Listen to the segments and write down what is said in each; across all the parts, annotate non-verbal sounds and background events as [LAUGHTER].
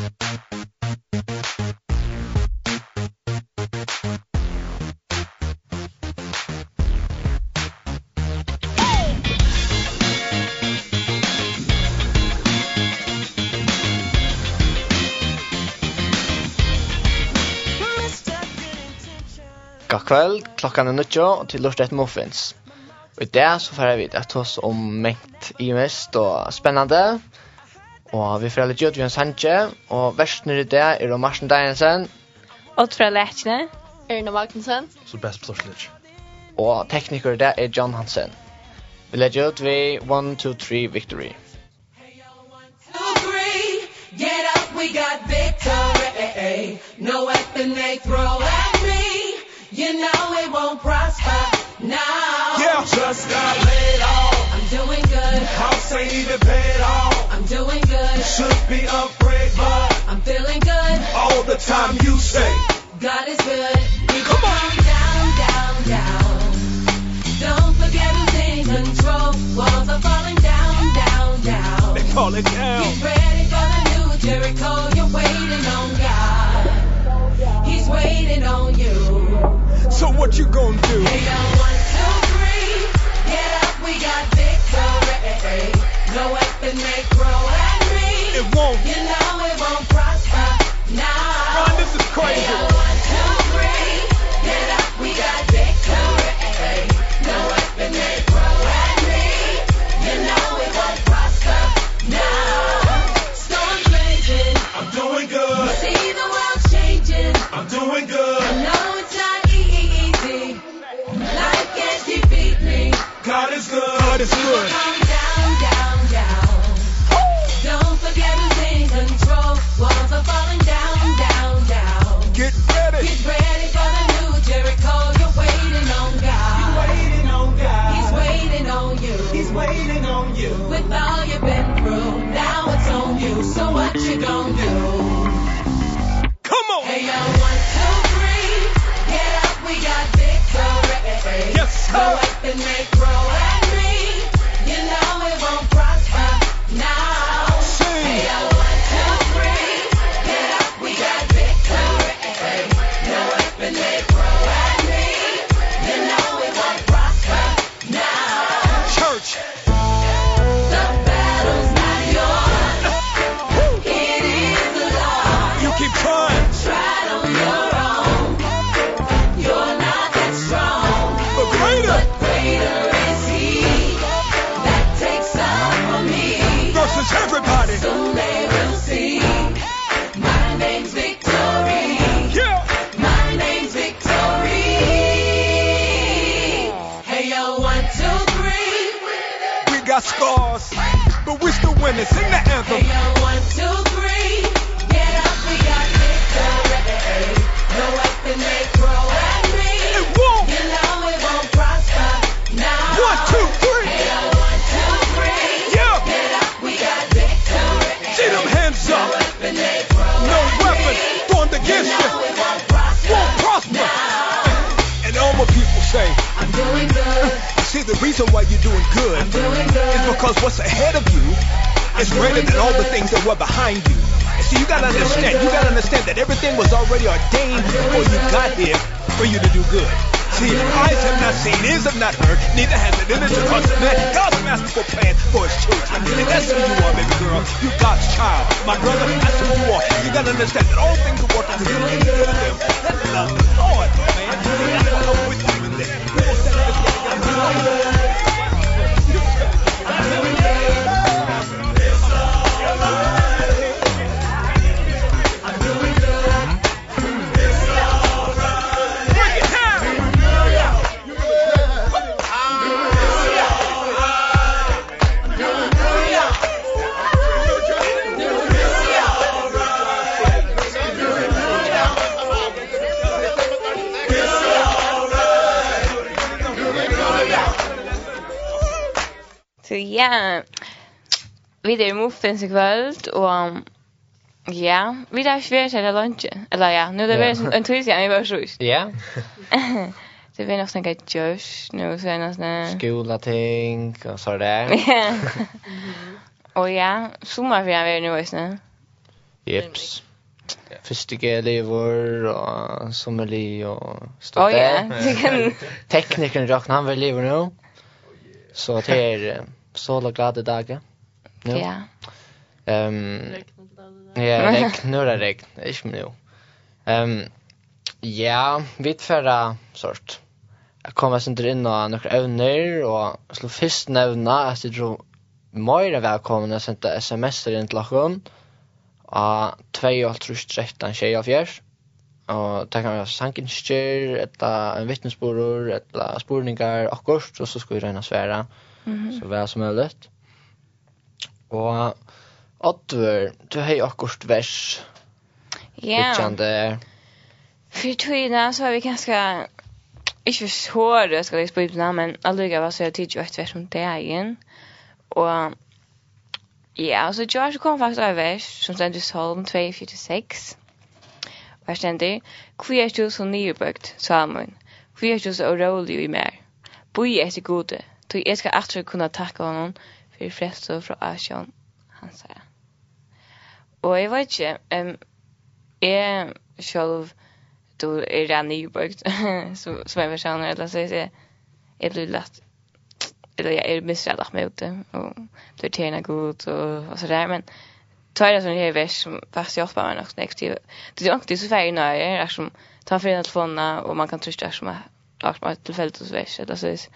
God kveld, klokkan er nødjo, og til lort et muffins. Og i det så får jeg vite at hos om mengt i mest og spennende, Og vi får alle gjørt vi en sanje, og versene i det er om Marsen Deinsen. Og fra Lætjene. Erna Magnussen. Så best på Sorslic. Og tekniker i det er John Hansen. Vi legger ut vi 1, 2, 3, Victory. Hey, one, two, three. Get up, we got victory. No weapon they throw at me. You know it won't prosper. Now, yeah. just got laid off good. House ain't even paid off. I'm doing good. Should be afraid but I'm feeling good. All the time you say. God is good. We Come on. Down, down, down. Don't forget who's in control. Walls are falling down, down, down. They call it down. Get ready for the new Jericho. You're waiting on God. He's waiting on you. So what you gonna do? Hey, don't want we got victory No weapon may grow at me It won't You know it won't prosper Now no. Ron, this is crazy yeah. God is good. Down, down, down. Don't forget who's in control. Walls are falling down, down, down. Get ready. Get ready for the new Jericho. You're waiting on God. You're waiting on God. He's waiting on you. He's waiting on you. With all you've been through, now it's on you. So what you gonna do? Come on. Hey, yo, one, two, three. Get up, we got victory. Yes, sir. So winner, sing the anthem. Hey, yo, one, two, three, get up, we got victory. No weapon they throw at me. It won't. You know it won't prosper, now. One, two, three. Hey, yo, one, two, three, yeah. get up, we got victory. See them hands up. No weapon they throw no at weapon me. formed against you. Know it won't prosper, won't prosper. now. And all my people say, I'm doing good. [LAUGHS] See the reason why you're doing good, doing good. is because what's ahead of you It's greater than all the things that were behind you. So you gotta understand, you gotta understand that everything was already ordained before you got here for you to do good. See, eyes have not seen, ears have not heard, neither has it entered your hearts that God's masterful plan for his children. And that's who you are, baby girl. You God's child. My brother, that's who you are. You gotta understand that all things are working together for them. That love the Lord, man. That's what I'm with you in there. ja, vi er muffins i kvöld, og ja, vi er svært til lunch. Eller ja, nu er det vært en tur siden vi var sjus. Ja. Det blir nok snakket gjørs, nu så er det nesten... Skolating, og så er det. Ja. [LAUGHS] Og ja, sommerferien [LAUGHS] vi er nu også. Jeps. Første lever og sommerli og student. Åh ja, det kan... Teknikeren Ragnar, han vil lever nå. Så det er sol og glade dager. Ja. Ehm Ja, [LAUGHS] regn, nu är det regn. Ich nu. Ehm ja, vid förra sort. Jag kom sen inte in och några övner och slå först nämna att det drog mer välkomna att sända sms in till Lachon. A 2.13.24 og det kan være sankinskjer, etla en vittnesborur, etla spurningar, akkurat, og så skal vi røyna svära mm -hmm. så väl som möjligt. Og Oddvar, du har jo akkurat vers. Ja. Utkjande. För tydna så har vi ganska ikke for såret skal jeg spå på men alluga var så jeg tidlig vært vers om det dagen. Og ja, og så George kom faktisk av vers som stender i Salm 246. Hver stender, hvor er du så nybøkt, Salmon? Hvor er du så urolig i mer? Boi etter gode, Tog jeg skal alltid kunne takke honom for frest og fra Asjon, han sier. Og jeg vet ikke, um, jeg selv, du er det nybøkt, [LAUGHS] som, som jeg personer, eller så jeg, jeg blir lett, eller jeg er misredet meg ute, og blir tjene god, og, og så der, men tar det sånn her vers som faktisk hjelper meg nok nekst tid. Det er ordentlig så feil nøye, er som tar for en telefonen, og man kan trykke det som er, er tilfellet hos vers, eller så jeg,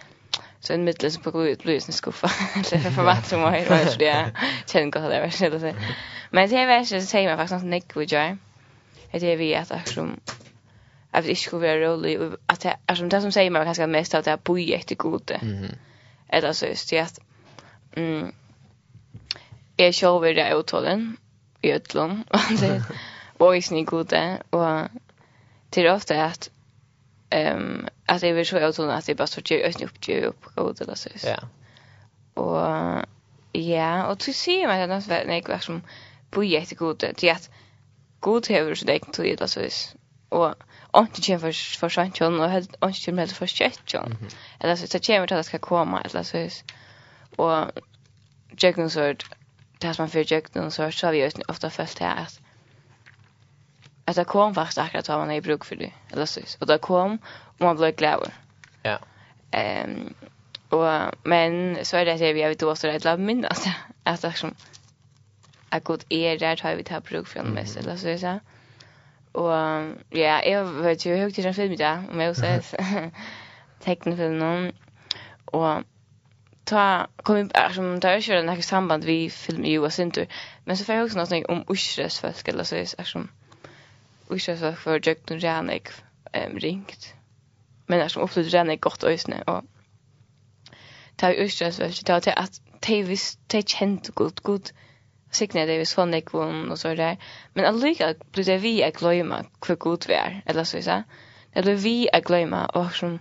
så en middel som plockar ut blir en skuffa. [LAUGHS] [LAUGHS] Det är för förvatt som var här. det. jag känner gott det värsta att säga. Men det är värsta så säger man faktiskt något nick vi gör. Det är vi att som att det inte skulle vara rolig. Att det är som det som säger man ganska mest att det är boi efter gode. Eller så just det att jag kör över det uttalen i ötlån. Och det och är i gode. Och till ofta att um, alltså jag vill så jag tror att det bara så tjej ösn upp tjej upp god eller så. Ja. Og, ja, och du ser meg at det är nej kvar som på jättegod det är at god hever så det kan tjej eller så. Och inte tjej for, för sent och inte tjej heller for sent. Eller så tjej til at det skal komme, eller så. Och Jackson så det som man fyrir Jackson så har vi jo ofta følt det att at det kom faktisk akkurat hva man er i bruk for det. Eller så. Og det kom och man blir glad. Ja. Ehm och men så är det att vi vet då så det låt minnas att liksom att god är där har vi det här produktionen mest eller så så. Och ja, jag vet ju hur det känns med där om jag säger [LAUGHS] tecknefilm någon och ta kom jag som tar ju den här samband vi film ju och sånt men så får jag också något om Ushres folk eller så är som Ushres folk för Jack Dunjanek ehm ringt men er som opplevde det godt øyne, og det er utstrømsvelge, det er at de, de kjente godt, godt sikne det vi sånn ekvån og så der, men allikevel blir det vi er gløyma hvor god vi er, eller så isa, det blir vi er gløyma, og som,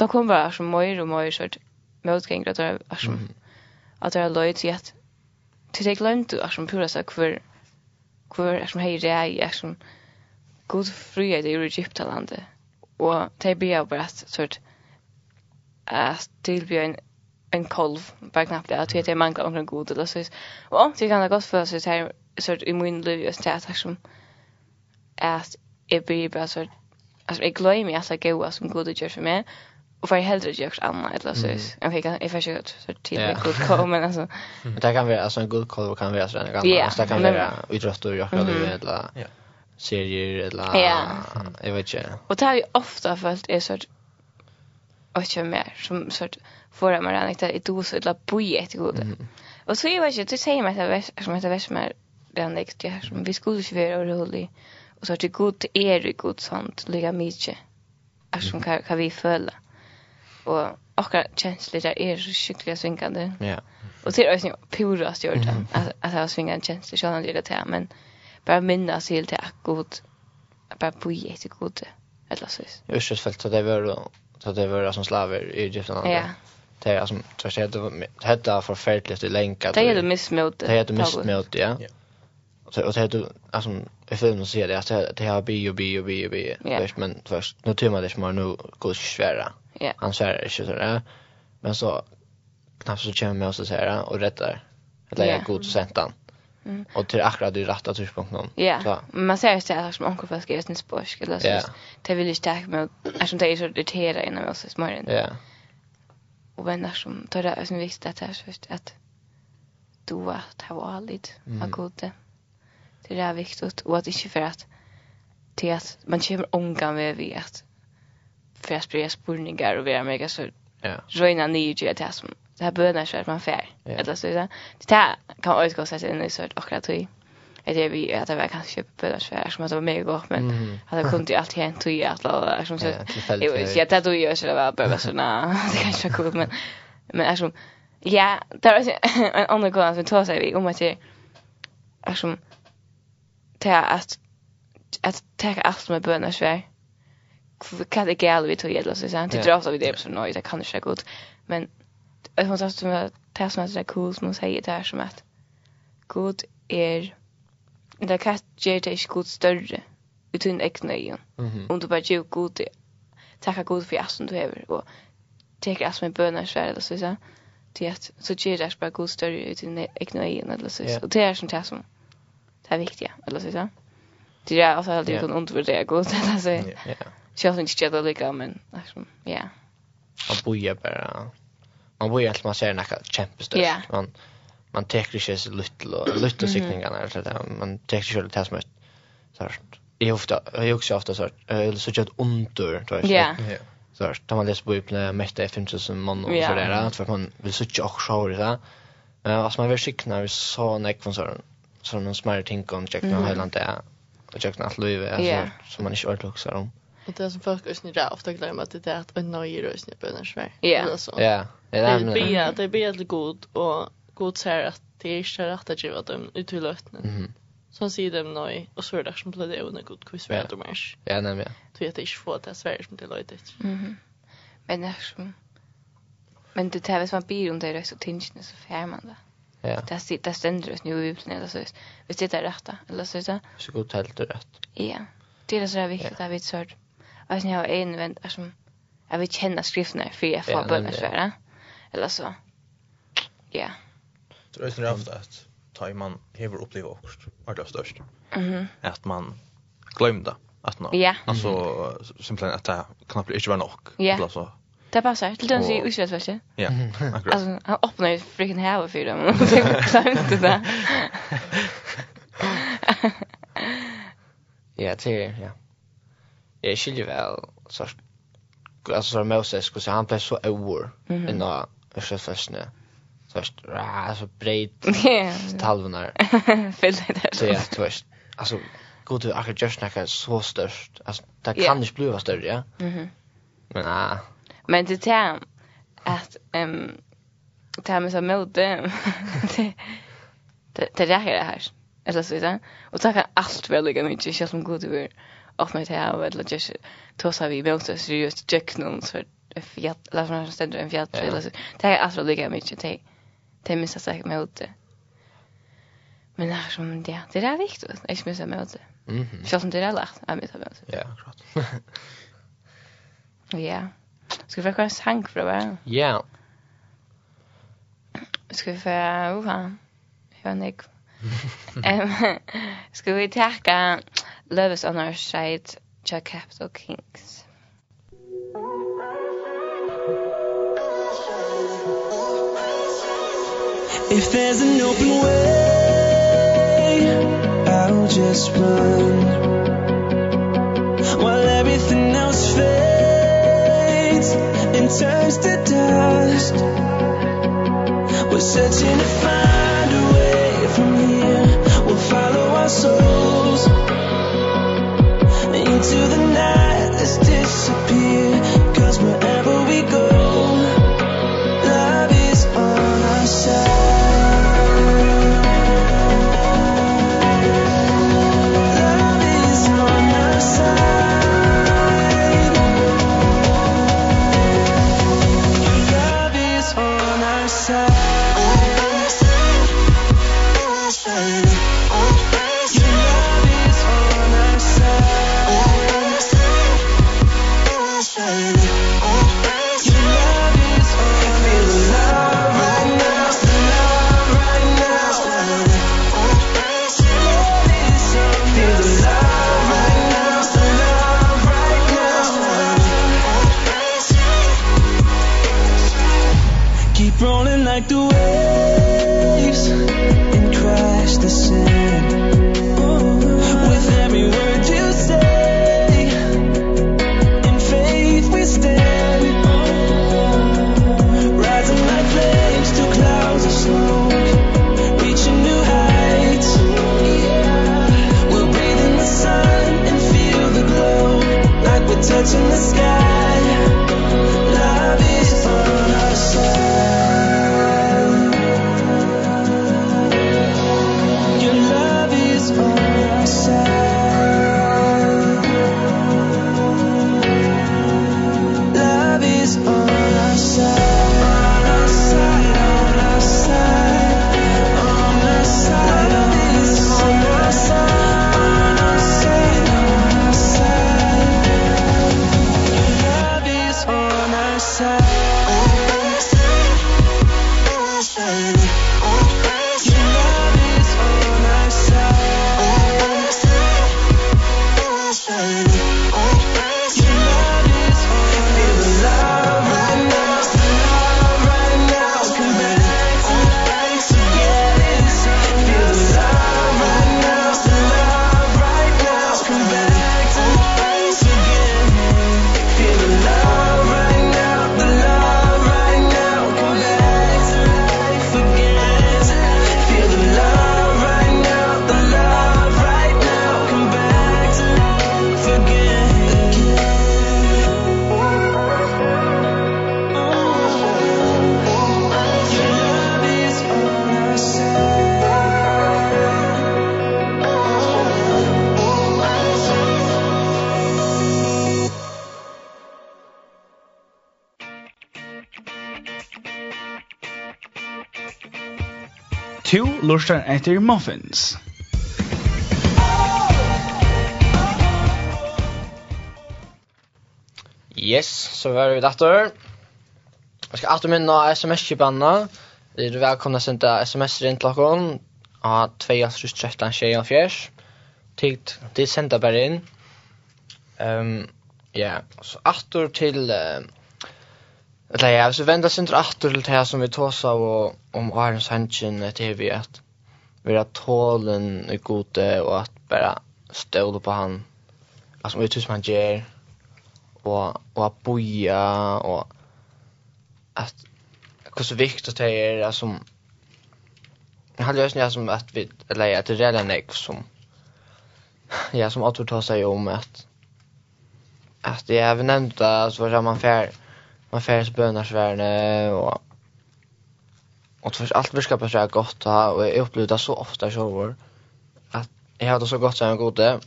da kommer det som møyre og møyre sort motgengre, at det er som, at det er løy til at, til det glemt du som pura seg kvar kvar er som hei rei, er som, god frihet i Egyptalandet, og de blir av bare sort at tilbyr en en kolv bare knappt det at jeg mangler omkring god eller så og om det kan det godt føles så her sort i min liv just det at som at jeg blir bare sort altså jeg glemmer at jeg går som god gjør for meg och för heldre görs Anna eller så. Okej, kan if I should så till en god call men altså [LAUGHS] Men det kan vara altså en god kolv kan vara så en altså Det kan vara idrott och jag kan eller. Ja serier eller ja. jag vet inte. Och det har ju ofta följt är sort och inte mer som sort förra man räknat i dos eller boje ett god. Mm. Och så jag vet inte, du säger mig att det som heter Vesmer den nästa här som vi skulle ju vara orolig. Och så att det god är god sånt lika mycket. Är som kan, kan vi följa. Och akkurat känslor där är så sjukliga svingande. Ja. Och det är ju purast gjort det. Att, att jag svingar känslor så han gör det här. Men bara minnas helt till att god bara på jätte god eller så. Jag har fällt så det var så det var som slaver i Egypten. Ja. Det är som så att det hade förfärligt i länka. Det är det missmot. Det är det missmot, ja. Så och det hade det alltså i filmen så det att det har bio och bio bio. bi. Men först nu tror man det som nu går svära. Ja. Han svär inte så där. Men så knappt så kommer man så här och rättar. Eller jag god sentan. Mm. Och till akkurat det rätta tidpunkten. Ja. Så. Man ser ju att som onkel fast ges sin sporsk eller så. Det vill ju tack med eftersom det är så irriterande innan oss i morgon. Ja. Och vänner som tar det som så viktigt att det är först att du var ta var lite av gode. Det är viktigt och att inte för att till att man kommer omgång med vi att för att sprida spurningar och vara mega så Ja. Röjna nya till det som det här bönar så att man fär. Yeah. Eller så det här kan också gå sig in i sort och att vi att jag vi att det var kanske köpa bönar så här som att det var mega gott men att det kunde ju alltid hänt tog ju att alla som så jag vet att du gör så det var bara så såna [LAUGHS] det kanske var coolt men men alltså ja där är [LAUGHS] en annan grej som tar sig vi om att det är som det är att att ta allt med bönar så här kan det gälla vi tog gälla så sant. det drar så vi det så nej det kan inte gå ut men jag har sagt att det som är så cool som hon säger det här som att god är det kan ge dig inte god större utan egna ögon. Om du bara ger god tacka god för allt som du har och tar allt med bönar svärd eller så så till att så ger det bara god större utan egna ögon eller så så och det är som det som det är viktiga eller så så. Det är alltså alltid kan undervärdera god [LAUGHS] eller så. Ja. Jag syns inte det lika men liksom ja. Och boja bara man vill att man ser något kämpestort. Yeah. Man man tar inte så lite [CLEARS THROAT] lite siktningarna eller så där. man tar täcker sig lite smått. Så här. jag ofta jag också ofta så eller så jag under tror jag. Ja. Så här. tar man det på öppna mest F5 som man och så där att för man vill så jag också där. Men alltså man vill sikna så näck från så så någon smärre ting om checkna hela det. Och checkna allt löv alltså som man inte orkar också om. Och det som folk ösnir där ofta glömmer att det är att en nöjer i bönar svär. Ja. Ja. Det är bia, det är bia till god och god säger att det är inte rätt att giva dem ut till löften. Mhm. Så han säger dem nej och så är det som blir det under god kurs för de är. Ja, nej men. Du vet inte vad det svär som det löjt. Mhm. Men det som Men det tar väl som bil om det är så tinge så färmande. Ja. Det sitter det ständer ut nu i eller så. Visst Vi sitter rätta eller så så. Så god helt rätt. Ja. Det är så där viktigt att vi sörd alltså jag har en vän som jag vill känna skrifterna för jag får börja svära. Eller så. Ja. Det är ju ofta att ta i man hever uppleva också. Vart det störst. Mhm. Att man glömde att nå. Ja. Alltså simpelthen att det knappt inte var nog. Ja. Eller så. Det passar. Till den sig usvet vet du. Ja. Alltså han öppnar ju freaking här för dem. Så jag glömde det. Ja, det är ja jag skiljer väl så alltså så Moses skulle han blev så över än då första första så först så breit [LAUGHS] talvnar [LAUGHS] fel det så ja tvärst alltså god du akkurat just när så störst alltså det kan inte bli större ja. Mhm. Men ah. Men det är att ehm det här med så mode [LAUGHS] det det det räcker det här eller så vidare och så kan allt väl lika mycket känns som god du är och med det här eller just då så vi vill så seriöst check någon så if jag läser någon ständer en fjärde eller så det är alltså lika mycket det det missar sig med ut men det är som det det är viktigt jag missar med ut mhm. Så som det är lätt jag missar med ut ja klart [LAUGHS] ja. Ska vi få en sang för det ja. Ska vi få vad fan jag [LAUGHS] vet inte Ehm [LAUGHS] ska vi tacka Love is on our side, Jack Capital Kings. If there's an open way, I'll just run. While everything else fades and turns to dust, we're searching to find a way from here. We'll follow our souls until the night has disappeared cause wherever we go love is on our side Love side on our side on our side lustar etter muffins. Yes, så var vi datter. Jeg skal alltid minne sms-kipanna. Det er välkomna å sms-er inn til dere. Av 2.13.24. Tid, det sender bare inn. Um, ja, så alltid til... Uh, Eller ja, så vända sig inte åter till det som vi tåsar om Arne Sanchin, det till vi att vara tålen i gode och att bara ståla på han alltså vet hur man ger och och att boja och att hur så viktigt det är alltså jag hade lösningar som att vi eller att det redan är som ja som att ta sig om att att det är även nämnt så var man fär man färs bönarsvärne och Och för allt virka på så gott ha och jag upplevde det så ofta så var att jag hade så gott som en gode.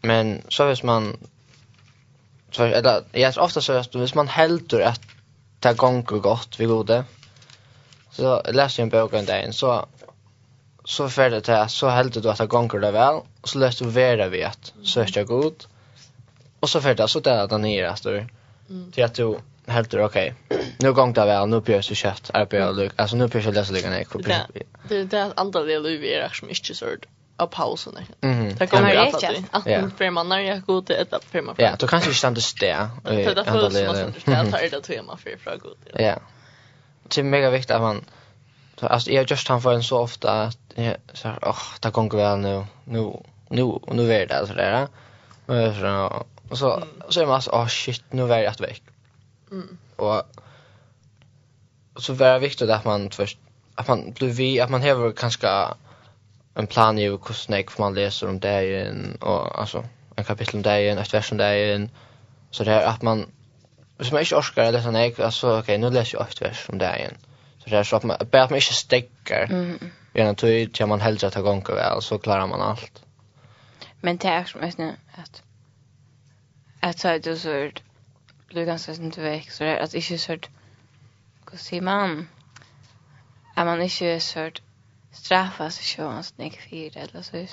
Men så vis man så eller jag är ofta så att hvis man heldur att ta gånger gott vi gode. Så läste jag en bok en dag så så färde det så heldur du att ta gånger det väl och så läste du vara vet söka god. Och så färdas så där att han är alltså. du, Till att du helt okej. Okay. Nu gång där väl, nu björs vi kött, RPA. Alltså nu björs jag läsa lika när. Det det är andra del av er som inte så av pausen. Mm. Det kommer jag att för man när jag går till ett för man. Ja, då kanske vi stannar där. Det är därför som man tar det till man för fråga god. Ja. Det är mega viktigt att man alltså jag just han för en så ofta att så här åh, det går väl nu. Nu nu nu är det alltså där. Och så så är man så åh shit, nu är jag att väck. Mm. Och så var det viktigt att man först att man blir vi att man har kanske en plan i hur snäck man läser om dagen och alltså en kapitel om dagen, ett vers om dagen så det är att man hvis man ikke orsker å lese en altså, ok, nå leser jeg åtte vers om dagen. Så det er så at man, bare at man ikke stekker, mm. gjennom tog til man helst at det gonger vel, så klarer man alt. Men det er som jeg at, at så er det så blir ganska sent väck så där att inte sort hur ser man är man inte sort straffa och så hans nick fyra eller så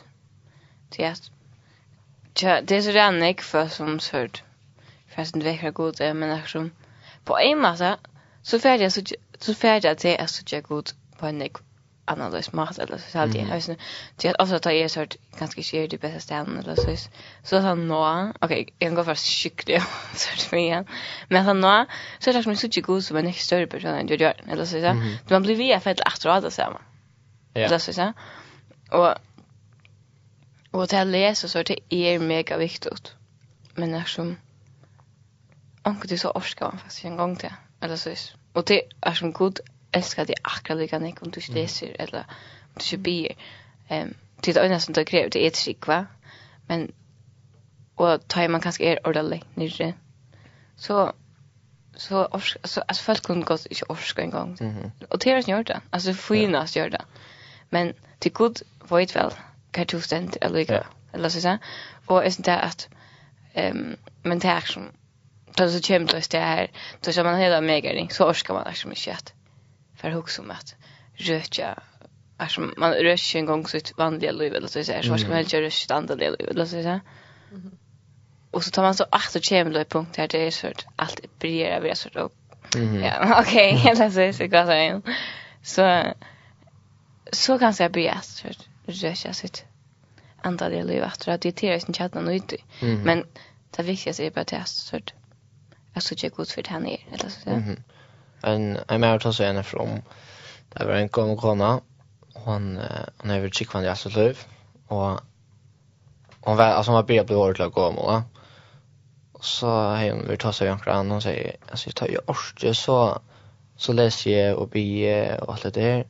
det är Ja, det är så där nick för som sort fast inte väcker god är men eftersom på en massa så färdig så så färdig att det är så jag god på en nick annorlunda mat eller så allt i husen. Så jag alltså tar jag sort ganska sker det bästa ställen eller så så så nå. Okej, jag går först skicka så det [LAUGHS] mig igen. Men så nå så är det som så tjockt god som en inte större person än jag gör eller så så. Det man blir vi för att efter att så man. Ja. Så så. Och och att läsa så det är mega viktigt. Men när som Anke du så orskar man faktiskt en gång till. Eller så. Och det är som god elskar det akkurat lika mycket om du ikke leser eller om du inte ber. Um, det är det øyne som det kräver, det er ikke va? men och tar man kanske er ordentligt nere, så så orsk, så alltså folk kunde gått inte orska en gång. Mm -hmm. Och det är det gjort det. Alltså finast gör det. Men till god vet väl kan du ständ eller lika. Eller så så. Och är det att ehm men det är som så så kämt det här så som man hela mega så orskar man liksom inte för hooks om att röka alltså man röker en gång sitt vanliga liv eller så säger så ska man helst göra ett andra liv eller så säger och så tar man så att så kommer det punkt här det är så att allt börjar vara så då ja [LAUGHS] okej eller så så går det in så så kan jag bli att röka sitt andra liv att det tidigare sin chatta nu inte men det viktigaste är bara att så att så check ut för det här nere eller så säger en en mer tas en från där var en kom och kona han han över chickvan i Asselöv och hon var alltså hon var bred på året lag kom va så hem vi tar sig ankra an och säger alltså jag tar ju orste så så läser jag och be och allt det där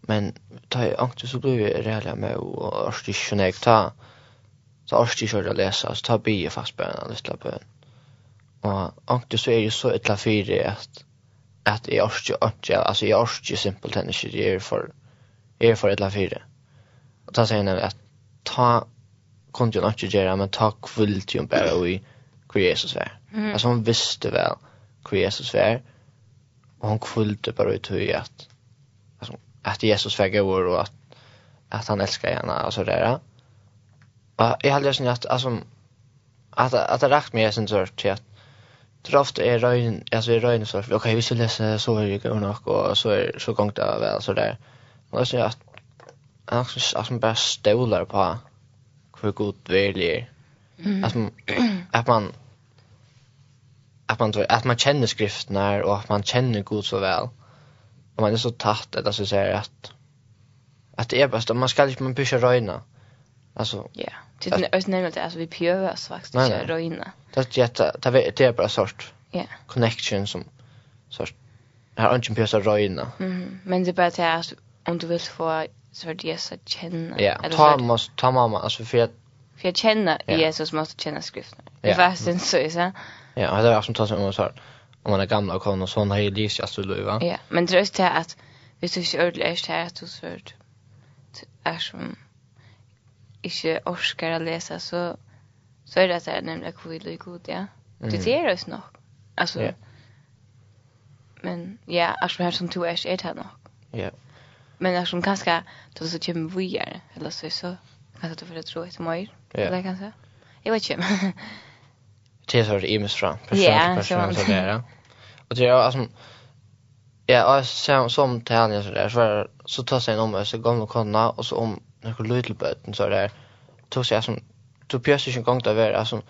men tar jag inte så blir det reella med och orste ta så orste jag att läsa så ta be fast på en liten på och ankra så är ju så ett la fyra att at jeg orker ikke, altså jeg orker simpelthen ikke, jeg er for, jeg er for et eller fire. Og da sier han at ta, kunne jo ikke gjøre, men ta kvult jo bare i hvor Jesus var. Mm. Altså hun visste vel hvor Jesus var, og hun kvilte bare i tog at, altså, at Jesus var god, og at, at han elsker henne, altså så der. Og jeg hadde jo sånn at, altså, at, at det rakt meg, jeg synes, til at draft är röjn alltså är röjn så okej vi skulle läsa så är det nog och så är så gångt av väl så där men så att han också att man bara stolar på hur god väljer att man att man att man att man känner skrifterna och att man känner god så väl och man är så tatt det så säger att att det är bäst om man ska liksom man pusha röjna Alltså ja, det är inte nämligen det alltså vi prövar oss faktiskt inte röjna. Det är jätte det är bara sort. Ja. Connection som sort har inte pjösa röjna. Mhm. men det är bara det att om du vill få så det är så känna. Ja, ta måste ta mamma alltså för att för att känna Jesus måste känna skriften. Det var sen så är så. Ja, det är som tar sig om så om man är gamla och kon och sån har ju just då va. Ja, men det är just det att vi så ordentligt är det att du så är som ikke orsker å lese, så, så er det at det er nemlig kvile i god, ja. Mm. Det er det nok. Altså, Yeah. Men ja, alltså her som du är er det nok. Ja. Men alltså som kanske då så kommer vi är eller så så kanske du får det tro ett mer. Eller kanskje. Jeg vet ikke. [LAUGHS] Det är så det är mest från person till person så där. Och det är alltså Ja, och sen som till han så där så var så tar sig en om så går med konna och så om några lydlböten så där tog sig som tog pjörs inte gång där var alltså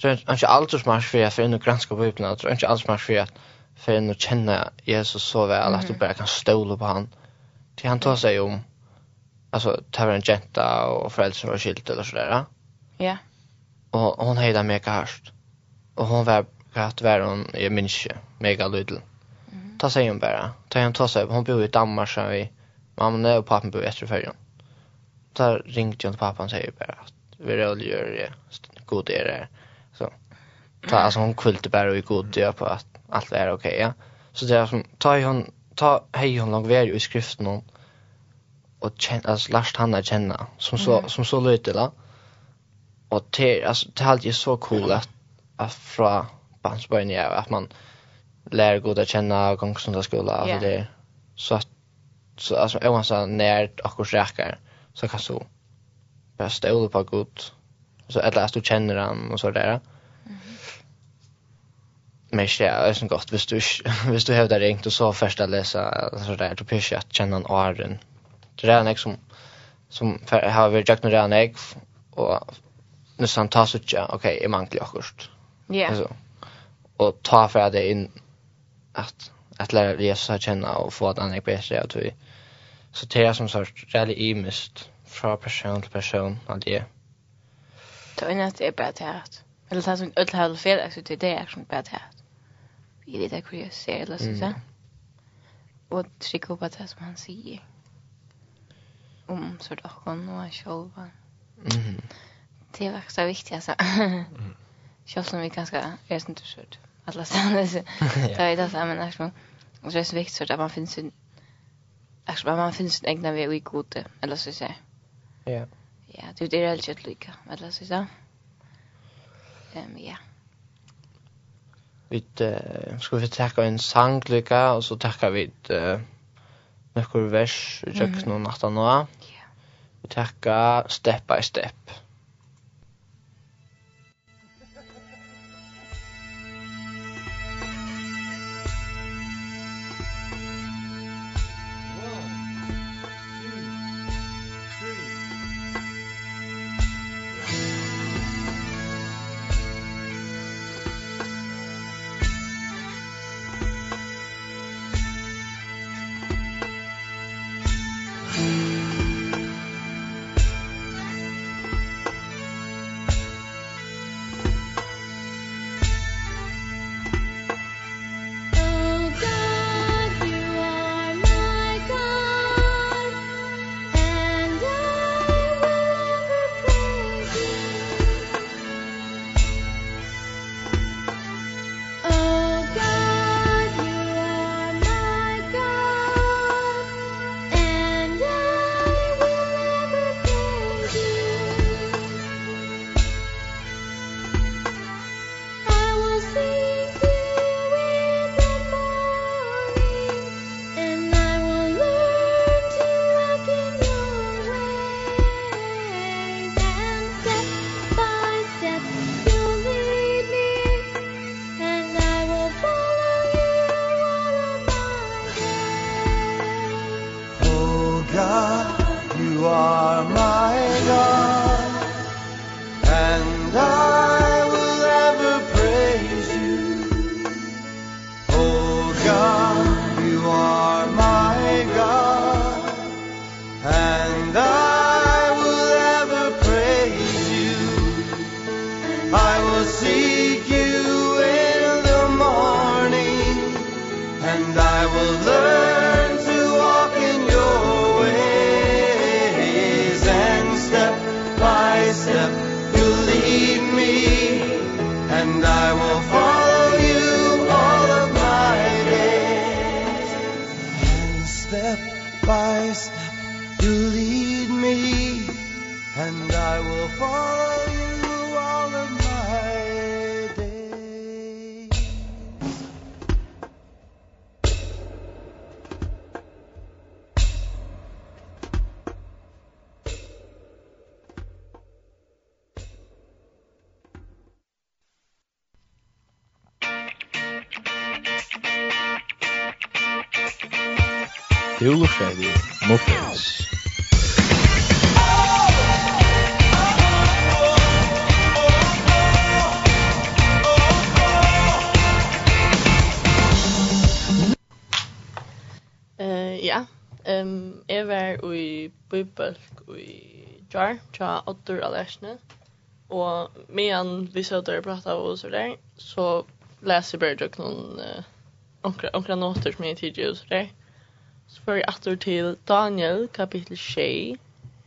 tror inte allt så smart för för förnu granska bibeln tror inte alls smart för att förnu känna Jesus så väl att du bara kan stola på han till han tar sig om alltså tar en jenta och föräldrar som var skilt eller så där ja. Och hon hejda mega harst och hon var rätt var hon? Är minns mega lydl ta sig om bara. Ta hem ta sig hon bor i Danmark så vi mamma och pappa bor i Österfärjan där ringde jag till pappan och säger bara att vi rullar det god är det. Så ta alltså hon kulte bara i god det på att allt är okej. Okay, ja. Så det är som ta hon ta hej hon lång väg i skriften hon och känna alltså last han att känna som så mm. som så lite la. Och det alltså det är alltid så cool att, att fra barnsben ja att man lär goda känna gångsunda skola alltså det så att så alltså jag var så närt och korsäkar så kan så bara stå på god så att läst du känner han och så där. Men det är så gott visst du visst du har det ringt och så första läsa så där då pysch att känna en åren. Det är en som som har vi jag några ägg och nu sen tas så tjä okej är manklig akkurst. Ja. Alltså och ta för det in att att lära Jesus att känna och få att han är bättre att vi Så det är som sagt väldigt imist från person till person att det är. Det är inte bara det här. Eller det är som öll har fel, så det är som bara det här. Vi vet inte hur jag ser eller så. Mm. Och trycka på det som han säger. Om så då hon och han själva. Mm. [LAUGHS] Det är faktiskt det alltså. Mm. Själv som vi ganska är inte så. Alla sanna. Det är det samma nästan. Och det är så viktigt så att man finns sin Alltså man finns en egna väg i gode, eller så säger. Ja. Ja, det är helt rätt lika, eller så säger. Ehm ja. Vi ska vi ta en sang lika och så tackar vi eh några vers jag kan nog natta nu. Ja. Vi tackar step by step. Mm. Muffins. Uh, ja, um, jeg var i Bøybalk i Jar, tja Oddur Alersne, og medan vi så der prata og så der, så leser jeg bare noen uh, onkra, onkra noter som jeg tidligere og så der, Så får jeg atter til Daniel, kapittel 6,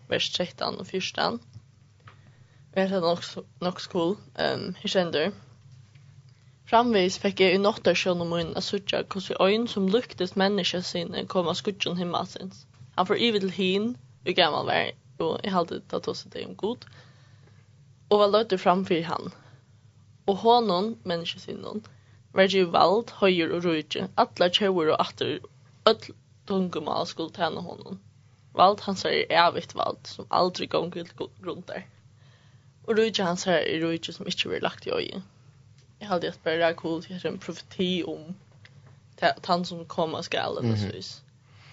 vers 13 og 14. Og jeg heter nok, nok skol, um, jeg kjender. Framvis fikk jeg i nåttarsjøn om min at suttja hvordan øyn som luktes menneska sinne kom av skuttjon himmelsins. Han får ivet til hin, og gammal vær, og jeg halte det at hos det om god, og var løyter framfyr han. Og hånden, menneska sinnen, var jo vald, høyer og rujtje, atla tjauer og atter, öll tungumal skulle tjäna honom. Vald hans är evigt vald som aldrig gånger runt där. Och rujtje hans här är rujtje som inte blir lagt i ögonen. Jag hade att bara cool till en profeti om att han som kommer skall eller så vis.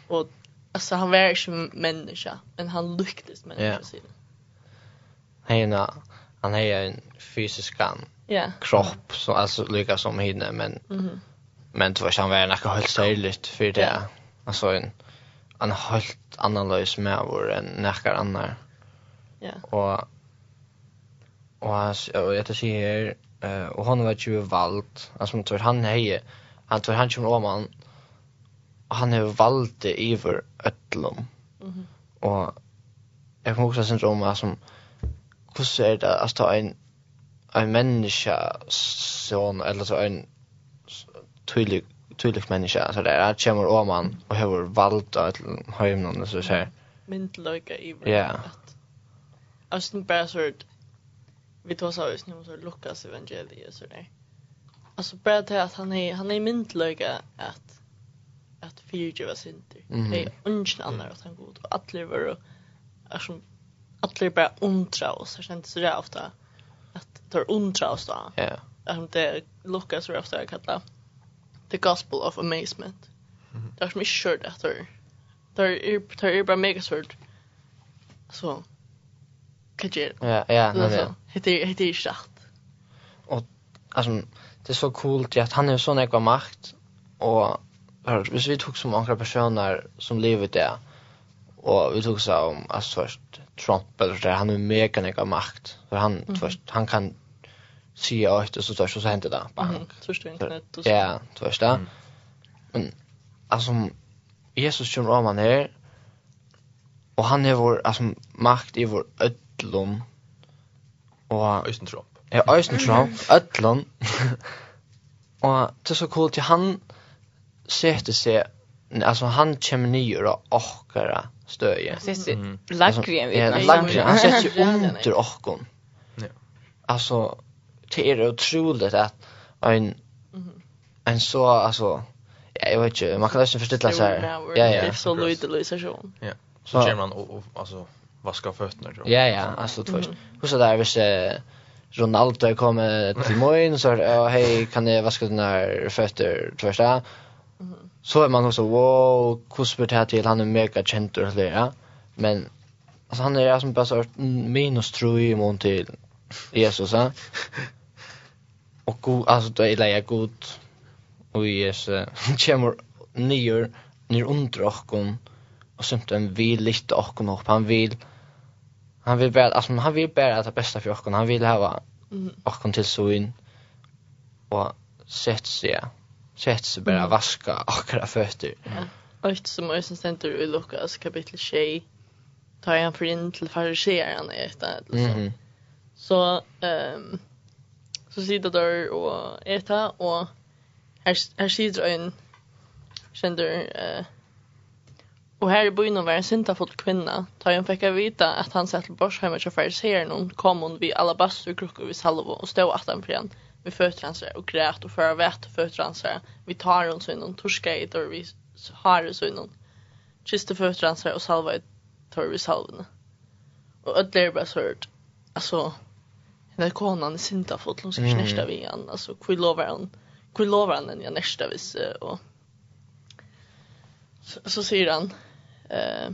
Och alltså han var inte människa men han lyckades människa yeah. sin. Hena han är en fysisk kan. Yeah. Kropp så alltså lyckas som hinner men mm -hmm. men det var han var något helt särskilt för det. Yeah alltså en en helt annorlös med vår än näkar annar. Ja. Och och jag vet inte här eh och han var ju valt alltså tror han heje han tror han kommer om han har valt det över öllum. Mhm. Och jag kommer också syndrom är som hur ser det att en en människa sån eller så en tydlig tydligt människa så där att kommer om man och har valt att hem någon så så här myndlöka i Ja. Alltså den bara så vi tar så just nu så Lukas evangeliet så där. Alltså bara det att han är han är myndlöka att att fyrtjuva var Mm. Det är ungen annan att han god och alla var alltså alla bara undra och så känns så där ofta att tar undra oss då. Ja. Att det Lukas så ofta kallar the gospel of amazement. Det är som inte kört efter. Det är, det är bara mega svårt. Så. Kanske är det. Ja, ja. Det är det är rätt. Och alltså, det är så coolt att han är sån ekva makt. Och hvis vi tog som andra personer som lever det. Och vi tog så om, alltså först Trump eller så där, han är mega ekva makt. För han, mm. först, han kan säger jag att så tar så händer det. Bang. Så står inte så Ja, du vet det. Men alltså Jesus kommer om han här och han är vår alltså makt i vår öllum och Øysten Trump. Ja, östen Trump, öllum. [LAUGHS] og det er så coolt til han setter seg, alltså han kommer ner och åkara stöje. Lagren vi. Ja, Lagren. Han sätter sig under åkon. Ja. Alltså det er utroligt att en en så alltså ja, jag vet inte man kan nästan förstå så här. Ja ja. Det är så lite lösation. Ja. Så kommer man och alltså vaska fötterna då. Ja ja, alltså först. Hur så där visst Ronaldo kommer till morgon så ja hej kan jag vaska dina fötter första. Så är man också wow, kusper det här till han är mega känd och det Men alltså han är som bara så minus [LAUGHS] tror i mån till Jesus och god alltså då är det god. Och i kommer nyer ner under och kon och sånt en vill lite och kon upp han vill han vill bara alltså han vill bara att det bästa för och han vill ha och kon till så in och sätt sig sätt sig bara vaska och kra fötter och inte som ösen center i Lukas kapitel 6 tar han för in till farisearna ett eller så så ehm så sitter där och äta och här här sitter en känner eh och här i byn var en synta fått kvinna tar jag fick vita att han satt på Borsheim hemma så färs här någon kom hon vid alla bastu kruckor vid salvo och stod att han. Igen vi fötransar och grät och för vet fötransar vi tar hon så innan torska i dörr vi har så innan kiste fötransar och salva i dörr vi salvna och ödler bara så alltså när konan är synda för hon ska mm. nästa vi igen alltså kvill lovar han. kvill lovar han den nästa vis och så, så säger han eh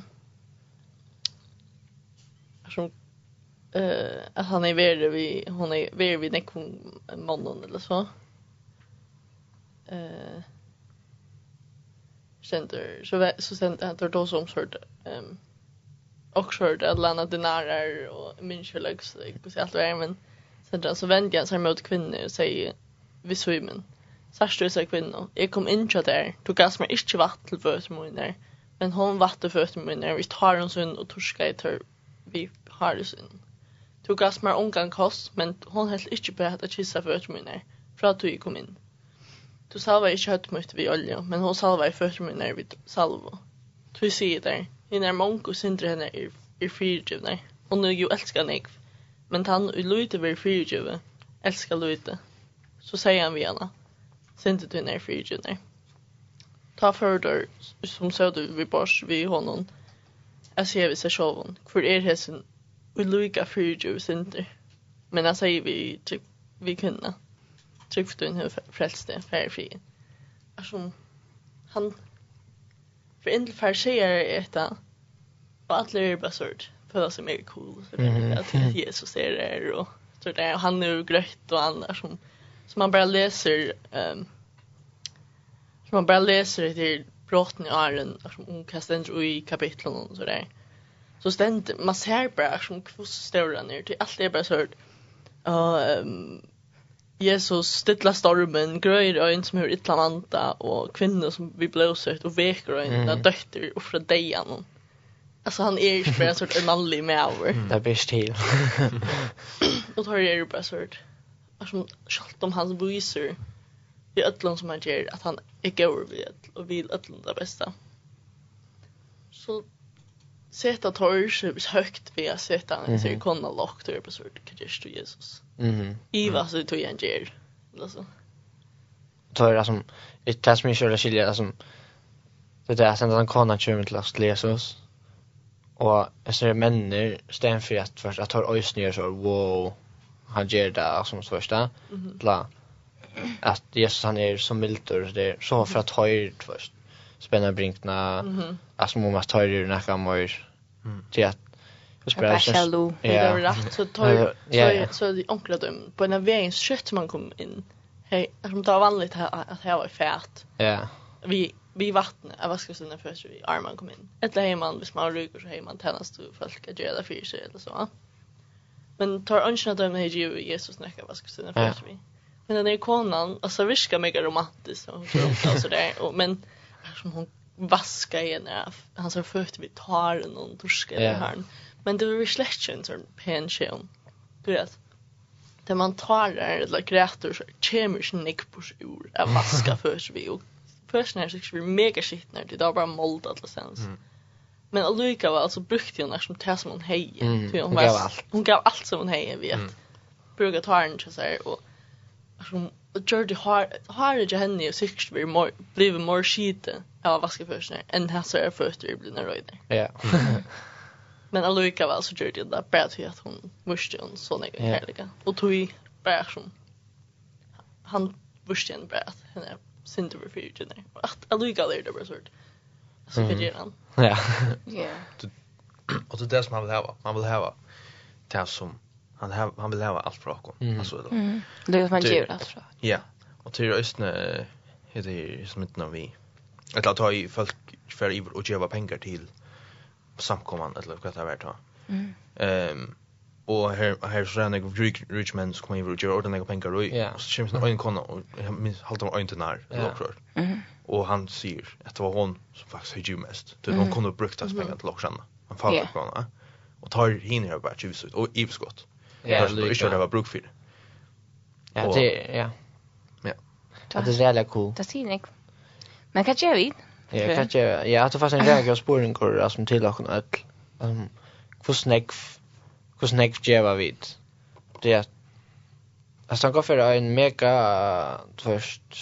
som eh att han är värre vi hon är värre vid nekon mannen eller så eh center så så sent att det då som sort ehm också sort att landa dinarer och minskelags och så allt det men Så så vände jag sig mot kvinnor och säger vi svimmen. Särskilt du säger kvinnor. Jag kom in till där. Du gav mig inte vatten till fötter Men hon vatten fötter mina. Vi tar hon sin och torskar i tör. Vi har det sin. Du gav mig omgång kost. Men hon helt inte på att kissa fötter mina. För att du kom in. Du salva i kjøttmøtt vi olja. men hon salva i fötter min er vi salvo. Du säger där. henne er mange og sindre henne er, er fyrdrivner, og nå jo elsker men han i Luite var fyrtjuve, elskar Luite. Så sier han vi henne, sinte du ner fyrtjuvner. Ta förder som söder vi bors vi honom, jeg ser vi seg sjåvån, hvor er hesen vi Luika fyrtjuve sinter. Men han sier vi, typ, vi kunna, trygg du inn hur frälste färgfri. Alltså, han, för en färg säger är detta, och alla är bara sörd føler sig mer cool så det är att. Jesus är där och så där och han är ju grött och annars som som man bara läser ehm um, som man bara läser det brotten i Arlen som hon kastar i kapitlen och så där så ständ man ser bara som kvoss står där ner till allt är bara så hört ehm Jesus stilla stormen, grøyr øyn som hur ytla vanta, og kvinner som vi blåsøyt, og veker øyn, mm. døtter, og fra deian. Mm. Alltså han är ju bara en sorts manlig mäver. över. Det [CLEARS THROAT] är bäst till. Och tar det ju bara sort. Alltså skalt om hans visor. I är som han ger att han är går vid ödl och vill öllon det bästa. Så sätta torrs högt vid att sätta han så kunna lockt över på sort Kristus Jesus. Mhm. Iva så tog han ger. Alltså. Då är det som ett test mig köra skiljer alltså det där sen den konan kan köra med till Jesus. Och jag ser männer stämmer för att först att har ösnyer så wow han ger det som första. Mm -hmm. Att Jesus han är så mildur så det så för att ha först spänna brinkna mm -hmm. alltså man måste ta det när kan mm. till att Jag spelar så. Ja. Det är rätt så tar så så det onkla dem på en vägens kött man kom in. Hej, som tar vanligt här att här var färt. Ja. Vi vi vattnet av vaskmaskinen först vi arman kom in. Eller hej man, hvis man ryker så hemman tännas du folk att göra det för sig eller så. Men tar önskan att hej ju Jesus näka vaskmaskinen först vi. Men den är konan, alltså viska mega romantiskt och så där och men som hon vaska igen han så fött vi tar någon torska yeah. eller han. Men det var släktchen så pen shown. Du vet. Det man tar där eller grätor så kemiskt nick på ur av vaska först vi och personer som skulle bli mega skitna det var bara mold alla sens. Mm. Men Aluka var alltså brukte hon som det som hon hej. Mm. Hon, hon gav allt. Hon gav allt som hon hej vet. Mm. Brukar ta henne så här och som Jordi har har det henne och sikkert blir mer blir mer skite av vaska personer än här så är först vi blir nöjda. Ja. [LAUGHS] Men Aluka var alltså Jordi där bara att hon måste hon så något härliga. Och tog bara som han visste en bara att henne synd över för ju Att alluga där det var sort. Så kan ju han. Ja. Ja. Och det där som han vill ha. Man vill ha det som han har han vill ha allt från honom. Mm. Alltså då. Mm. Det är man ger allt från. Ja. Och till östne heter det som inte när vi att att i folk för i och ge pengar till samkomman eller vad det är värt. Mm. Ehm og her her så han går rich rich men som kommer ut Jordan og penkar og så kommer han en kona og han haltar ein til nær lokrar. Og han sier at det var hon som faktisk hygg mest. Det hon kunde brukt hans pengar til lokrarna. Han faller på henne. Og tar hin her bara tjus ut og i skott. Ja, det är det var bruk för. Ja, det ja. Ja. Det är jävla cool. Det sier jeg Men hva gjør vi? Ja, kan jag. Ja, det fanns en väg jag spåren kor som till och öll. Ehm, hur snägg hos nek djeva vid. Det er at han går for en mega først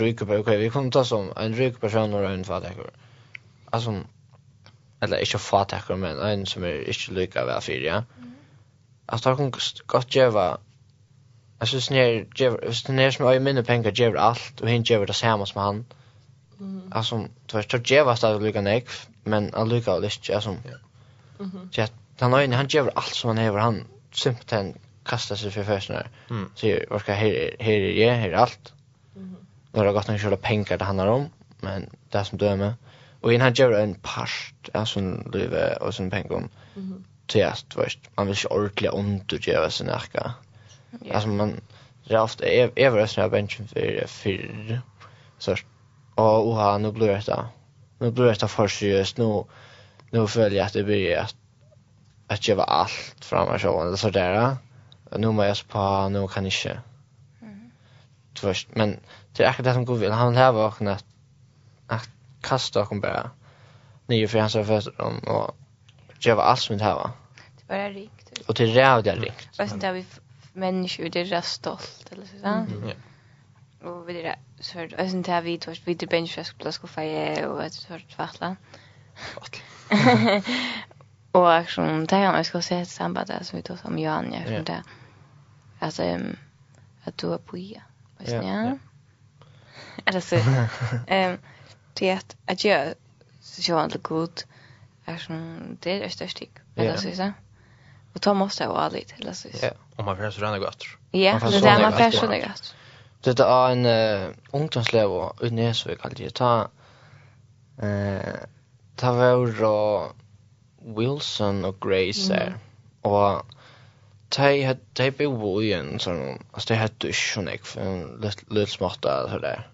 ryker på, ok, vi kunne ta som en ryker person og en fatakker. Altså, eller ikke fatakker, men en som er ikke lykke av fyr, ja. At han kan godt djeva Jeg synes nere, hvis det nere som øye minne penger djever alt, og henne djever det samme som han. Mm. Altså, du vet, så djever stadig lykka nek, men han lykka og lyst, altså. Mm -hmm han øyne, han gjør alt som han hever, han simpelthen kastar sig för försnar. Mm. Så vad ska här här är det här allt. Mm. har gott när själva pengar det handlar om, men det som dömer. Och in han gör en part alltså en löve och sin pengar om. Mm. Test vet, Man vill ju ordentligt undergöra sin arka. Yeah. Alltså man raft är är väl av benchen för för så och och han nu blir det. Nu blir det för seriöst nu nu följer jag att det blir att att ge allt fram och så eller så där. Nu måste jag spa, nu kan jag inte. Mm. Men det är akkurat det som går vill. Han har vaknat att kasta och bara nya för hans fötter om och ge allt som det här va. Det bara rikt. Och det är det rikt. Vad sen där vi människor det är stolt eller så där. Mm. Ja. Och vi det så här, och sen där vi tvärst vi det benchfest plus kaffe och ett sort vattla. Vattla. Och action där jag ska se ett samband där som vi tog som Johan jag från där. Alltså att du är på ja. Vet [LAUGHS] ni? Ja. Eller så ehm det är att jag så jag inte god är som det är det största. Eller så så. Och ta måste jag vara lite eller så. Ja, om man försöker ränna gott. Ja, det är man försöker gott. Det är en uh, ungdomslev och utnäsvik alltid ta uh, ta var Wilson och Grace där. Mm. Och de hade de bo i en sån alltså de hade dusch och nek för en liten smarta så där.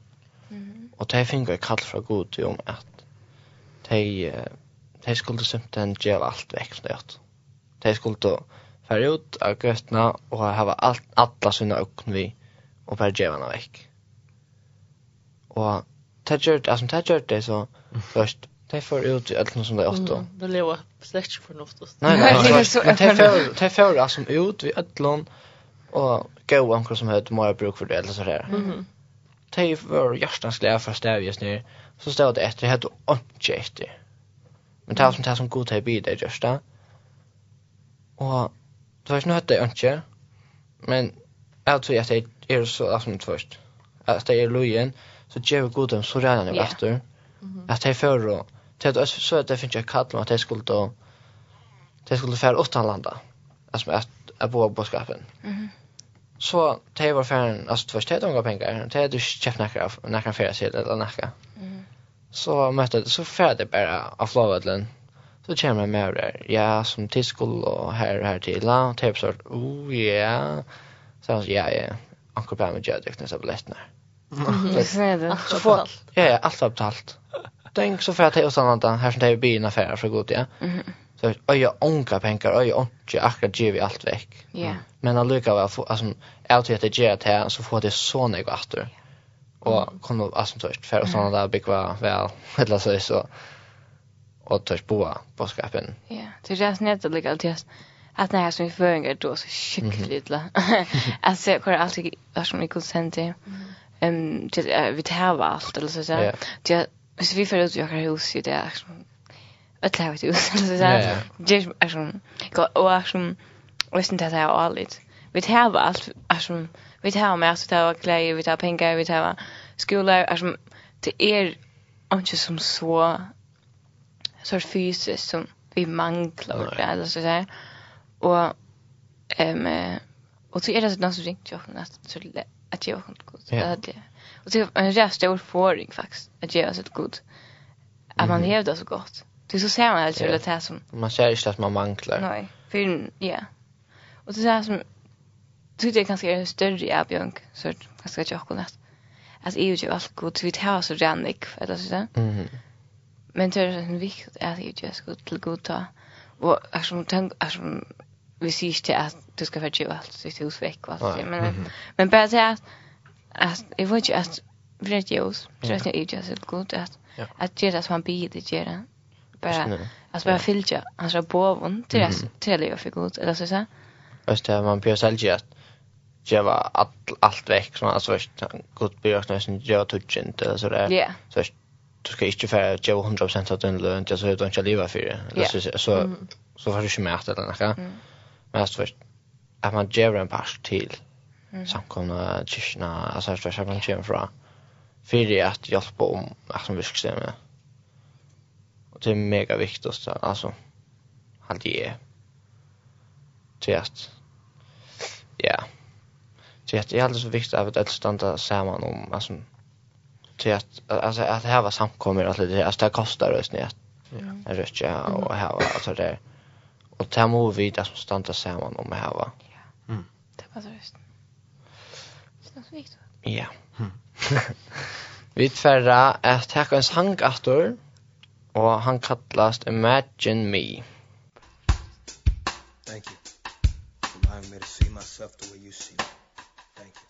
Mm. Och de fick ett kall från god till om att de de skulle simpelthen göra allt väck från det. De skulle då färra ut av götterna och ha allt alla sina ögon vi och bara göra henne väck. Och det gjør det, altså det gjør det så [LAUGHS] først, De får ut i allt som det är åtta. Det lever slett ikke för Nei, Nej, nej, men de får det får alltså ut i allan og gå anker som heter Maja bruk for det eller så der. Mhm. Det var hjärtans glädje för stäv just nu. Så stod det etter, det hade inte etter. Men det som det som god til tid bidde just där. Og det var ikke noe jag inte. Men jeg tror at det er så altså, først, at det er lojen så gjør vi god dem så redan efter. Att det för och til at så at det finnes jeg kall om at jeg skulle da jeg skulle fære utanlanda altså at jeg bo på skapen Mhm. så det var færen altså det var stedet unga pengar det hadde ikke kjøpt nekka nekka færa sida eller nekka så møtte så fære det bare av flavedlen så kommer jeg med der ja som tidskol og her her til la og så oh ja så han ja ja. Anker på med jødeknes av billettene Så får, ja, ja, allt var betalt tänk så för att jag sånt där här som det är bilen affär så gott ja. Mhm. Så öja onka pengar, öja onka akkurat ger vi allt veck. Ja. Men att lycka väl alltså att det ger det här så får det så något. Och kommer alltså först för såna där bygga väl eller så så och törs boa på skapen. Ja, det känns nätt att ligga att när jag som förringar då så skickligt la. [LAUGHS] Alltså jag kommer alltid vara som ikonsent. Ehm vi tar allt eller så så. Det Så vi får ut jag har hus i det, er sånn, øtla har hus, eller sånn, det är som og er sånn, og jeg synes det er allt. Vi tar allt är som vi tar med så vi tar klei, vi tar pengar, vi tar skola, är som det är inte som så, så fysiskt som vi manglar, eller sånn, og, um, och så är det sånn som ringt jo, att jag har kommet god, det er det. Och det är en rätt stor förföring faktiskt att ge oss ett god. Att man mm. hävdar så gott. Det är så ser man alltså yeah. det här som... Man ser inte att man manglar. Nej, för ja. Och det är så här som... Tyckte jag kanske är en större erbjörn, så kanske jag inte har Att EU gör allt gott. så vi tar så rannig, eller så där. Mm. Men det är en viktigt att EU gör så god till god Och alltså, tänk, alltså, vi sier ikke at du skal være givet alt, du skal huske vekk og alt det, men, men bare det at att jag vet ju att rätt ljus så att jag är ju så god att att göra som han bid det göra bara att bara filja han så på von till att till jag fick gott eller så så Just det, man blir selv just jag var allt allt veck så alltså god björs nesten jag tutchen eller så där. Så først, du ska inte för jag 100% av den løn, jag så du ikke livet for det. Ja. så så så får du ju märkt det där men først, at man ger en pass til, mm. samkomna kyrkina alltså förstås att man kommer fra fyrir at hjälpa om att som virkstämmer. og det er mega viktig viktigt alltså hade jag til at ja til at det er är så viktig at det standa saman om altså til at altså at det her var samkommer att det alltså det kostar oss ner. Ja. Rötja och här var alltså det og det må vi det som standa saman om här var Ja. Mm. Det var så just. Ja. [LAUGHS] Vi tverra at takk en hang atur, og han kallast Imagine Me. Thank you. Allowing me to see myself the way you see me. Thank you.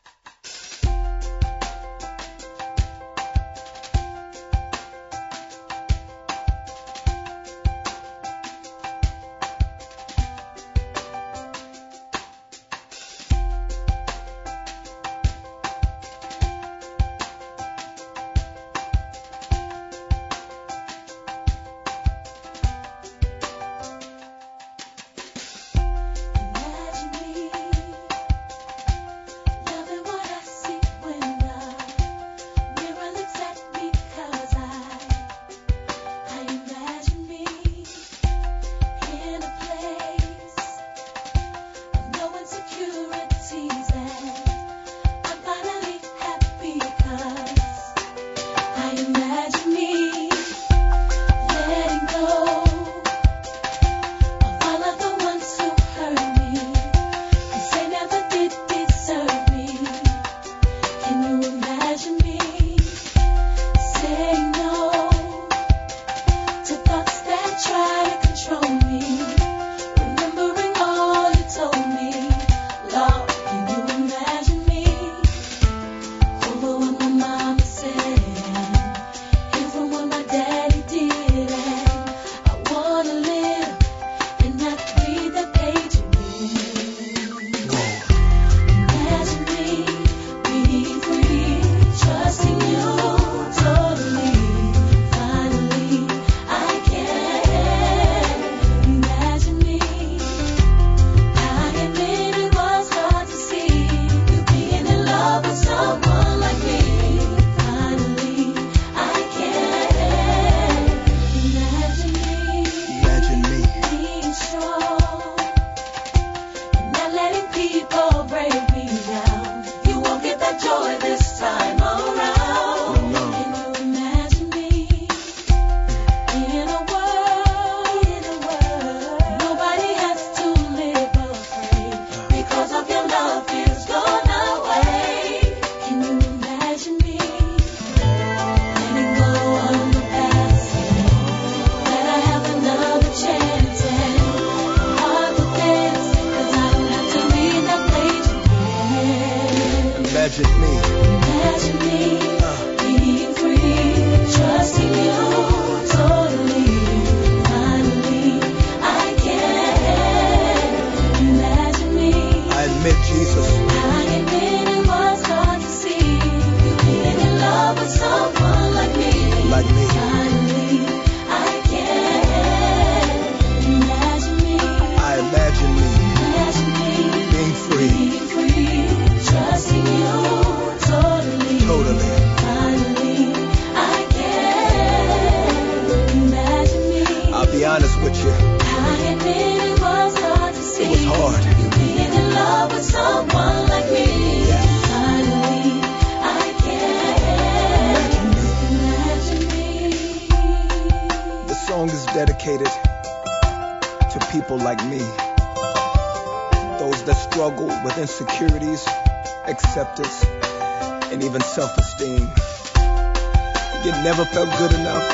You never felt good enough.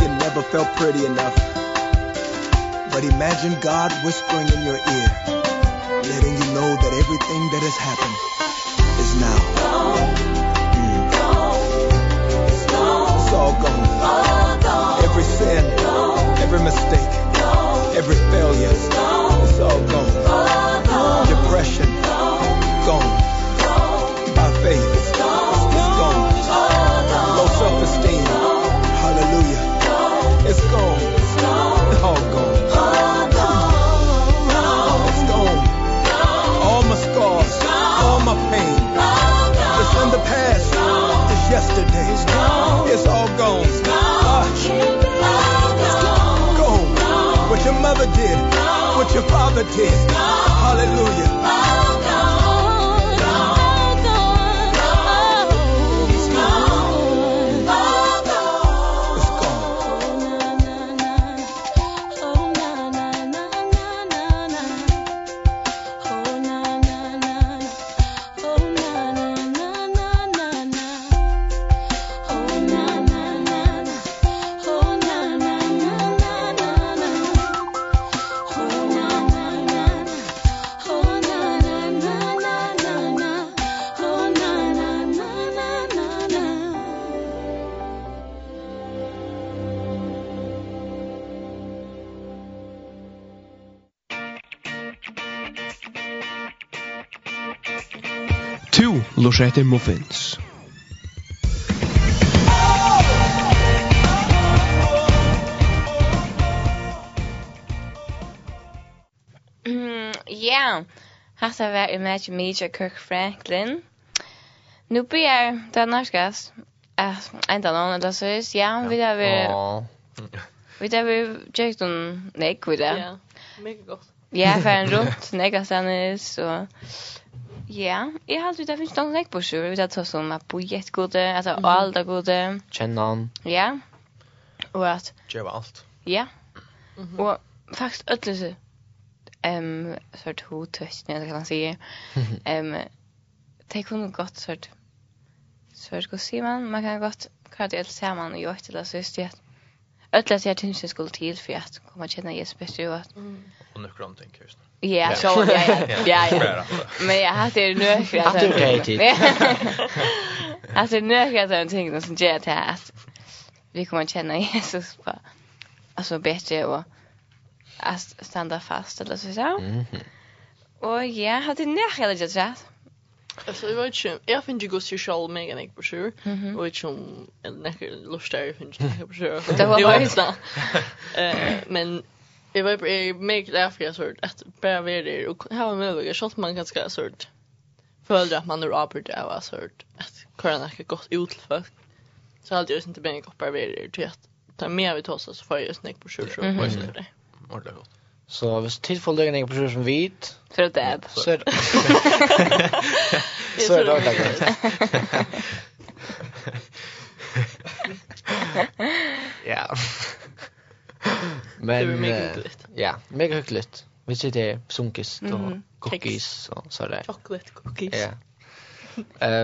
You never felt pretty enough. But imagine God whispering in your ear Letting you know that everything that has happened Is now. Gone mm. Gone It's gone It's all gone. All gone Every sin Gone Every mistake Gone Every failure It's gone It's all gone. All gone Depression Gone Gone. poverty. Hallelujah. fortsätter Muffins. Mm, yeah. Hatta var Imagine Major Kirk Franklin. Nu börjar den norskast. Eh, enda någon eller så is. Ja, vi där vi... Vi där vi checked on Nick vi där. Ja, mycket gott. Ja, för en runt, Nick och sen så... Ja, jeg har alltid, det finnes noen lekk på sjur, vi tar sånn som at bojet gode, altså mm. alt er gode. Kjenne han. Ja. Og at... Gjøre alt. Ja. Mm -hmm. Og faktisk ødelig så, um, sort ho tøstene, det kan man si, um, det kunne godt sort, sort, hva sier man, man kan godt klart det ser man jo ikke, det så just det, ödla sig att hon skulle till för att komma känna Jesus bättre och att och nu kom tänker just. Ja, så ja ja. [LAUGHS] Ja ja. Men jag hade nu för att det är tid. Alltså nu har jag sån ting som ger till att vi kommer känna Jesus på alltså bättre och att stanna fast eller så så. Mhm. Och ja, hade nära det jag Alltså jag vet inte, jag finner ju gos ju själv mig en på sjur. Och inte om en näcker lustar jag finner ju på sjur. Det var bara Eh Men jag vet jag mig för jag såg att bara vara där och ha med mig så att man kan ska såg. Följde att man är arbetar där var såg att kunna näcker gott ut för. Så hade jag inte bänk upp bara vara där till att ta med vi tossa så får jag snäck på sjur så får jag det. Ordentligt. Så hvis tid får løgn ikke på som hvit... For et dab. Så er det... Så er det [LAUGHS] også [LAUGHS] Ja. Men... Det var mega hyggelig. Ja, mega hyggelig. Vi sitter her, sunkist og cookies og så der. Chocolate cookies. Ja.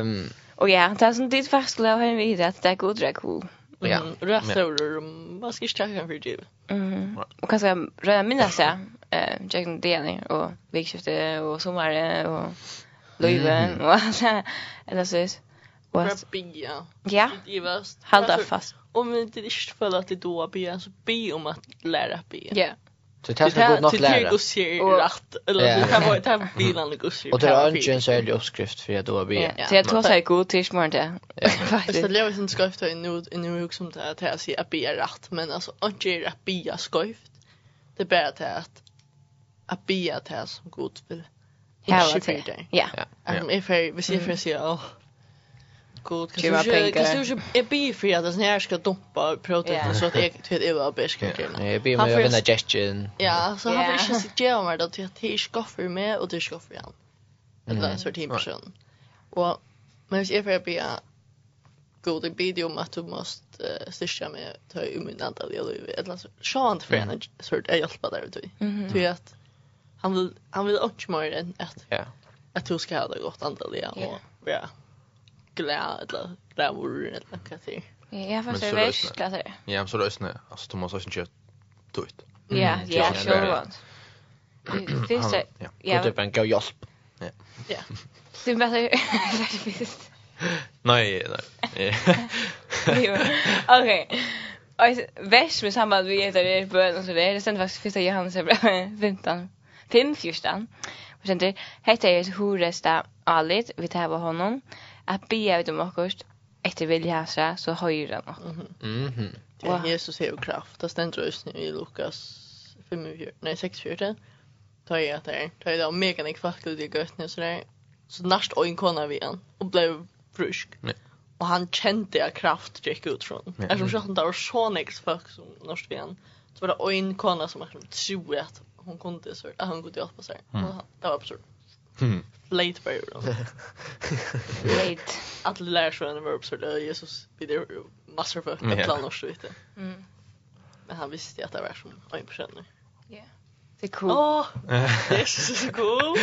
Um, og ja, det er sånn dit faktisk lov her videre at det er god rekord. Ja. Röstor, man ska inte tacka för det. Mhm. Och kanske röra mina så eh Jack and Danny och vikskifte och sommar och löven och eller så är Vad bia. Ja. Håll fast. Om vi inte riktigt följer att det då bia så be om att lära bia. Ja. Så det ska gå något lära. Det går sig rätt eller det kan vara det bilen går sig. Och det är inte en särskild uppskrift för att då blir. Det jag tror sig god tills morgon där. [LAUGHS] Fast det lever sin skrift i nu i nu också som det här sig att bli rätt men alltså inte är att bli skrift. Det är bara det att att bli det som god vill. Ja. Ja. Ehm if I was if I say god kan du ju kan du ju är bi för att sån här ska dumpa protein så att jag vet det var bäst kan jag. Jag bi med en digestion. Ja, så har vi ju sett jag mer då att jag skaffer med och det skaffer igen. Eller är så typ person. Och men jag får bi god i video om att du måste uh, styrka med ta i min andra del eller så sjant för en sort jag hjälpa där du. Du att han vill han vill också mer än att ja. Att du ska ha det gott antal ja. Ja glad eller glamour eller vad något så. Ja, jag förstår väl kanske. Ja, men så då är det alltså Thomas har inte tut. Ja, ja, sure. [CLEARS THROAT] Det är så. Ja, det kan gå hjälp. Ja. Ja. [LAUGHS] Det är bättre [LAUGHS] faktiskt. Nej, [LAUGHS] nej. Jo. Okej. Alltså väsch med samband vi heter det bön och så där. Det sen faktiskt första Johannes är bra 15. 5 14. Och sen det heter ju hur resta allt vi tar honom att be ut om oss efter vilja så så höjer han Mhm. Mm. Mm -hmm. Ja, Jesus har kraft. Det ständer just nu i Lukas 5, nej 6, 4. Ta i att det är. Ta i det mega nek folk ut i göttning och sådär. Så näst och en kona vid han och blev frisk. Nej. Och han kände att kraft gick ut från. Mm. Eftersom sjöten det var så nek folk som närst vid han. Så var det en kona som trodde att hon kunde, så, att hon kunde hjälpa sig. Mm. Det var absurd. Hmm. Late by you. [LAUGHS] Late. Att lära sig en verb så det Jesus vi det massor för ett land och vet det. Mm. Men han visste ju att det var som en person. Ja. Det är cool. Åh. [LAUGHS] är så cool.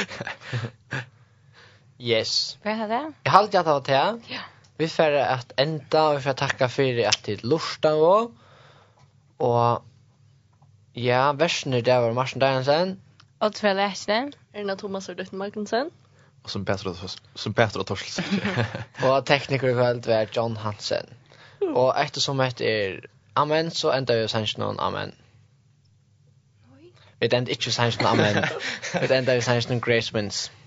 Yes. Vad är det? Jag har alltid att ha. Ja. Vi får att enda, och vi får tacka för att det lustan var. Och ja, versen er det var Marsen Dagensen. Och två läsning. Erna Thomas och Dutton Magnussen. Och som Petra, som Petra Torselsen. [LAUGHS] og tekniker i kveld var John Hansen. Og eftersom det är Amen så enda jag sänken noen Amen. Vi ändrar inte noen Amen. [LAUGHS] Vi ändrar sänken Gracemans. Amen.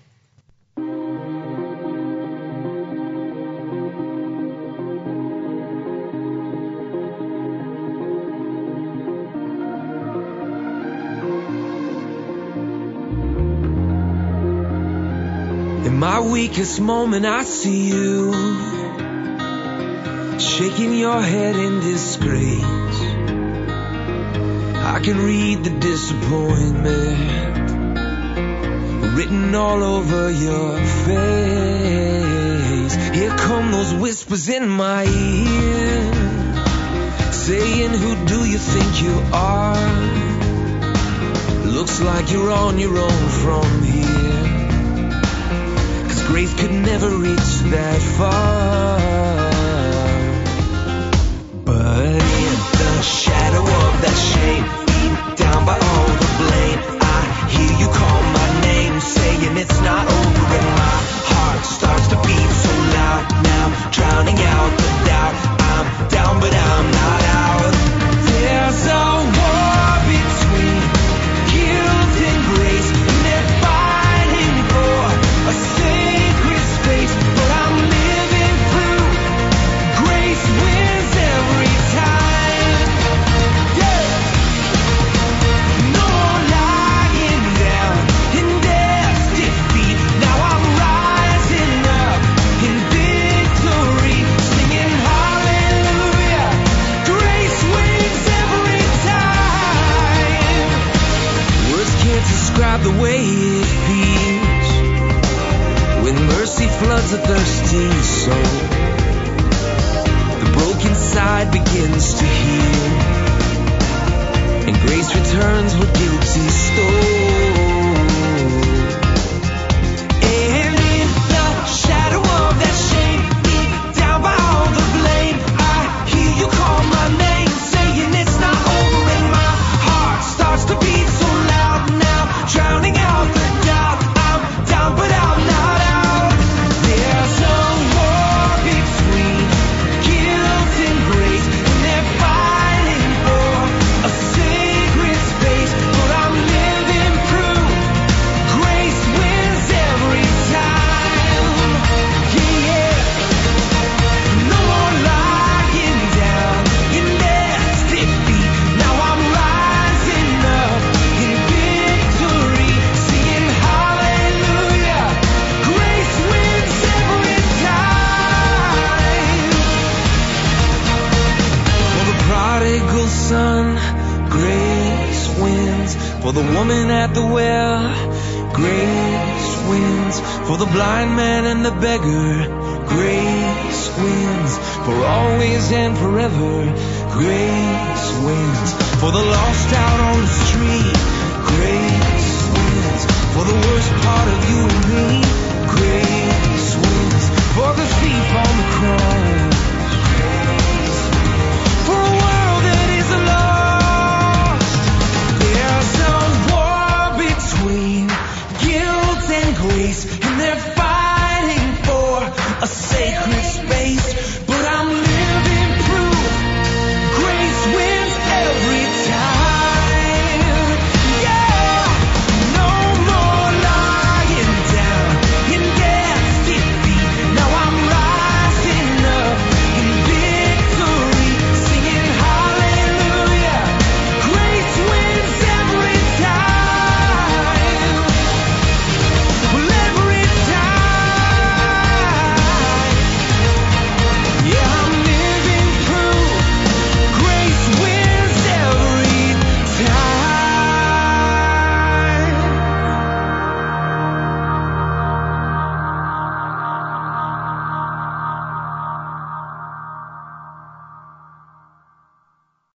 my weakest moment I see you Shaking your head in disgrace. I can read the disappointment Written all over your face. Here come those whispers in my ear Saying who do you think you are? Looks like you're on your own from here grace could never reach that far. But in the shadow of that shame Beat down by all the blame I hear you call my name Saying it's not over and my heart starts to beat so loud. Now drowning out the doubt I'm down but I'm not out. There's a war between guilt and grace And they're fighting for a sin. way it feels When mercy floods a thirsty soul The broken side begins to heal. And grace returns with guilty stole beggar grace wins. For always and forever grace wins. For the lost out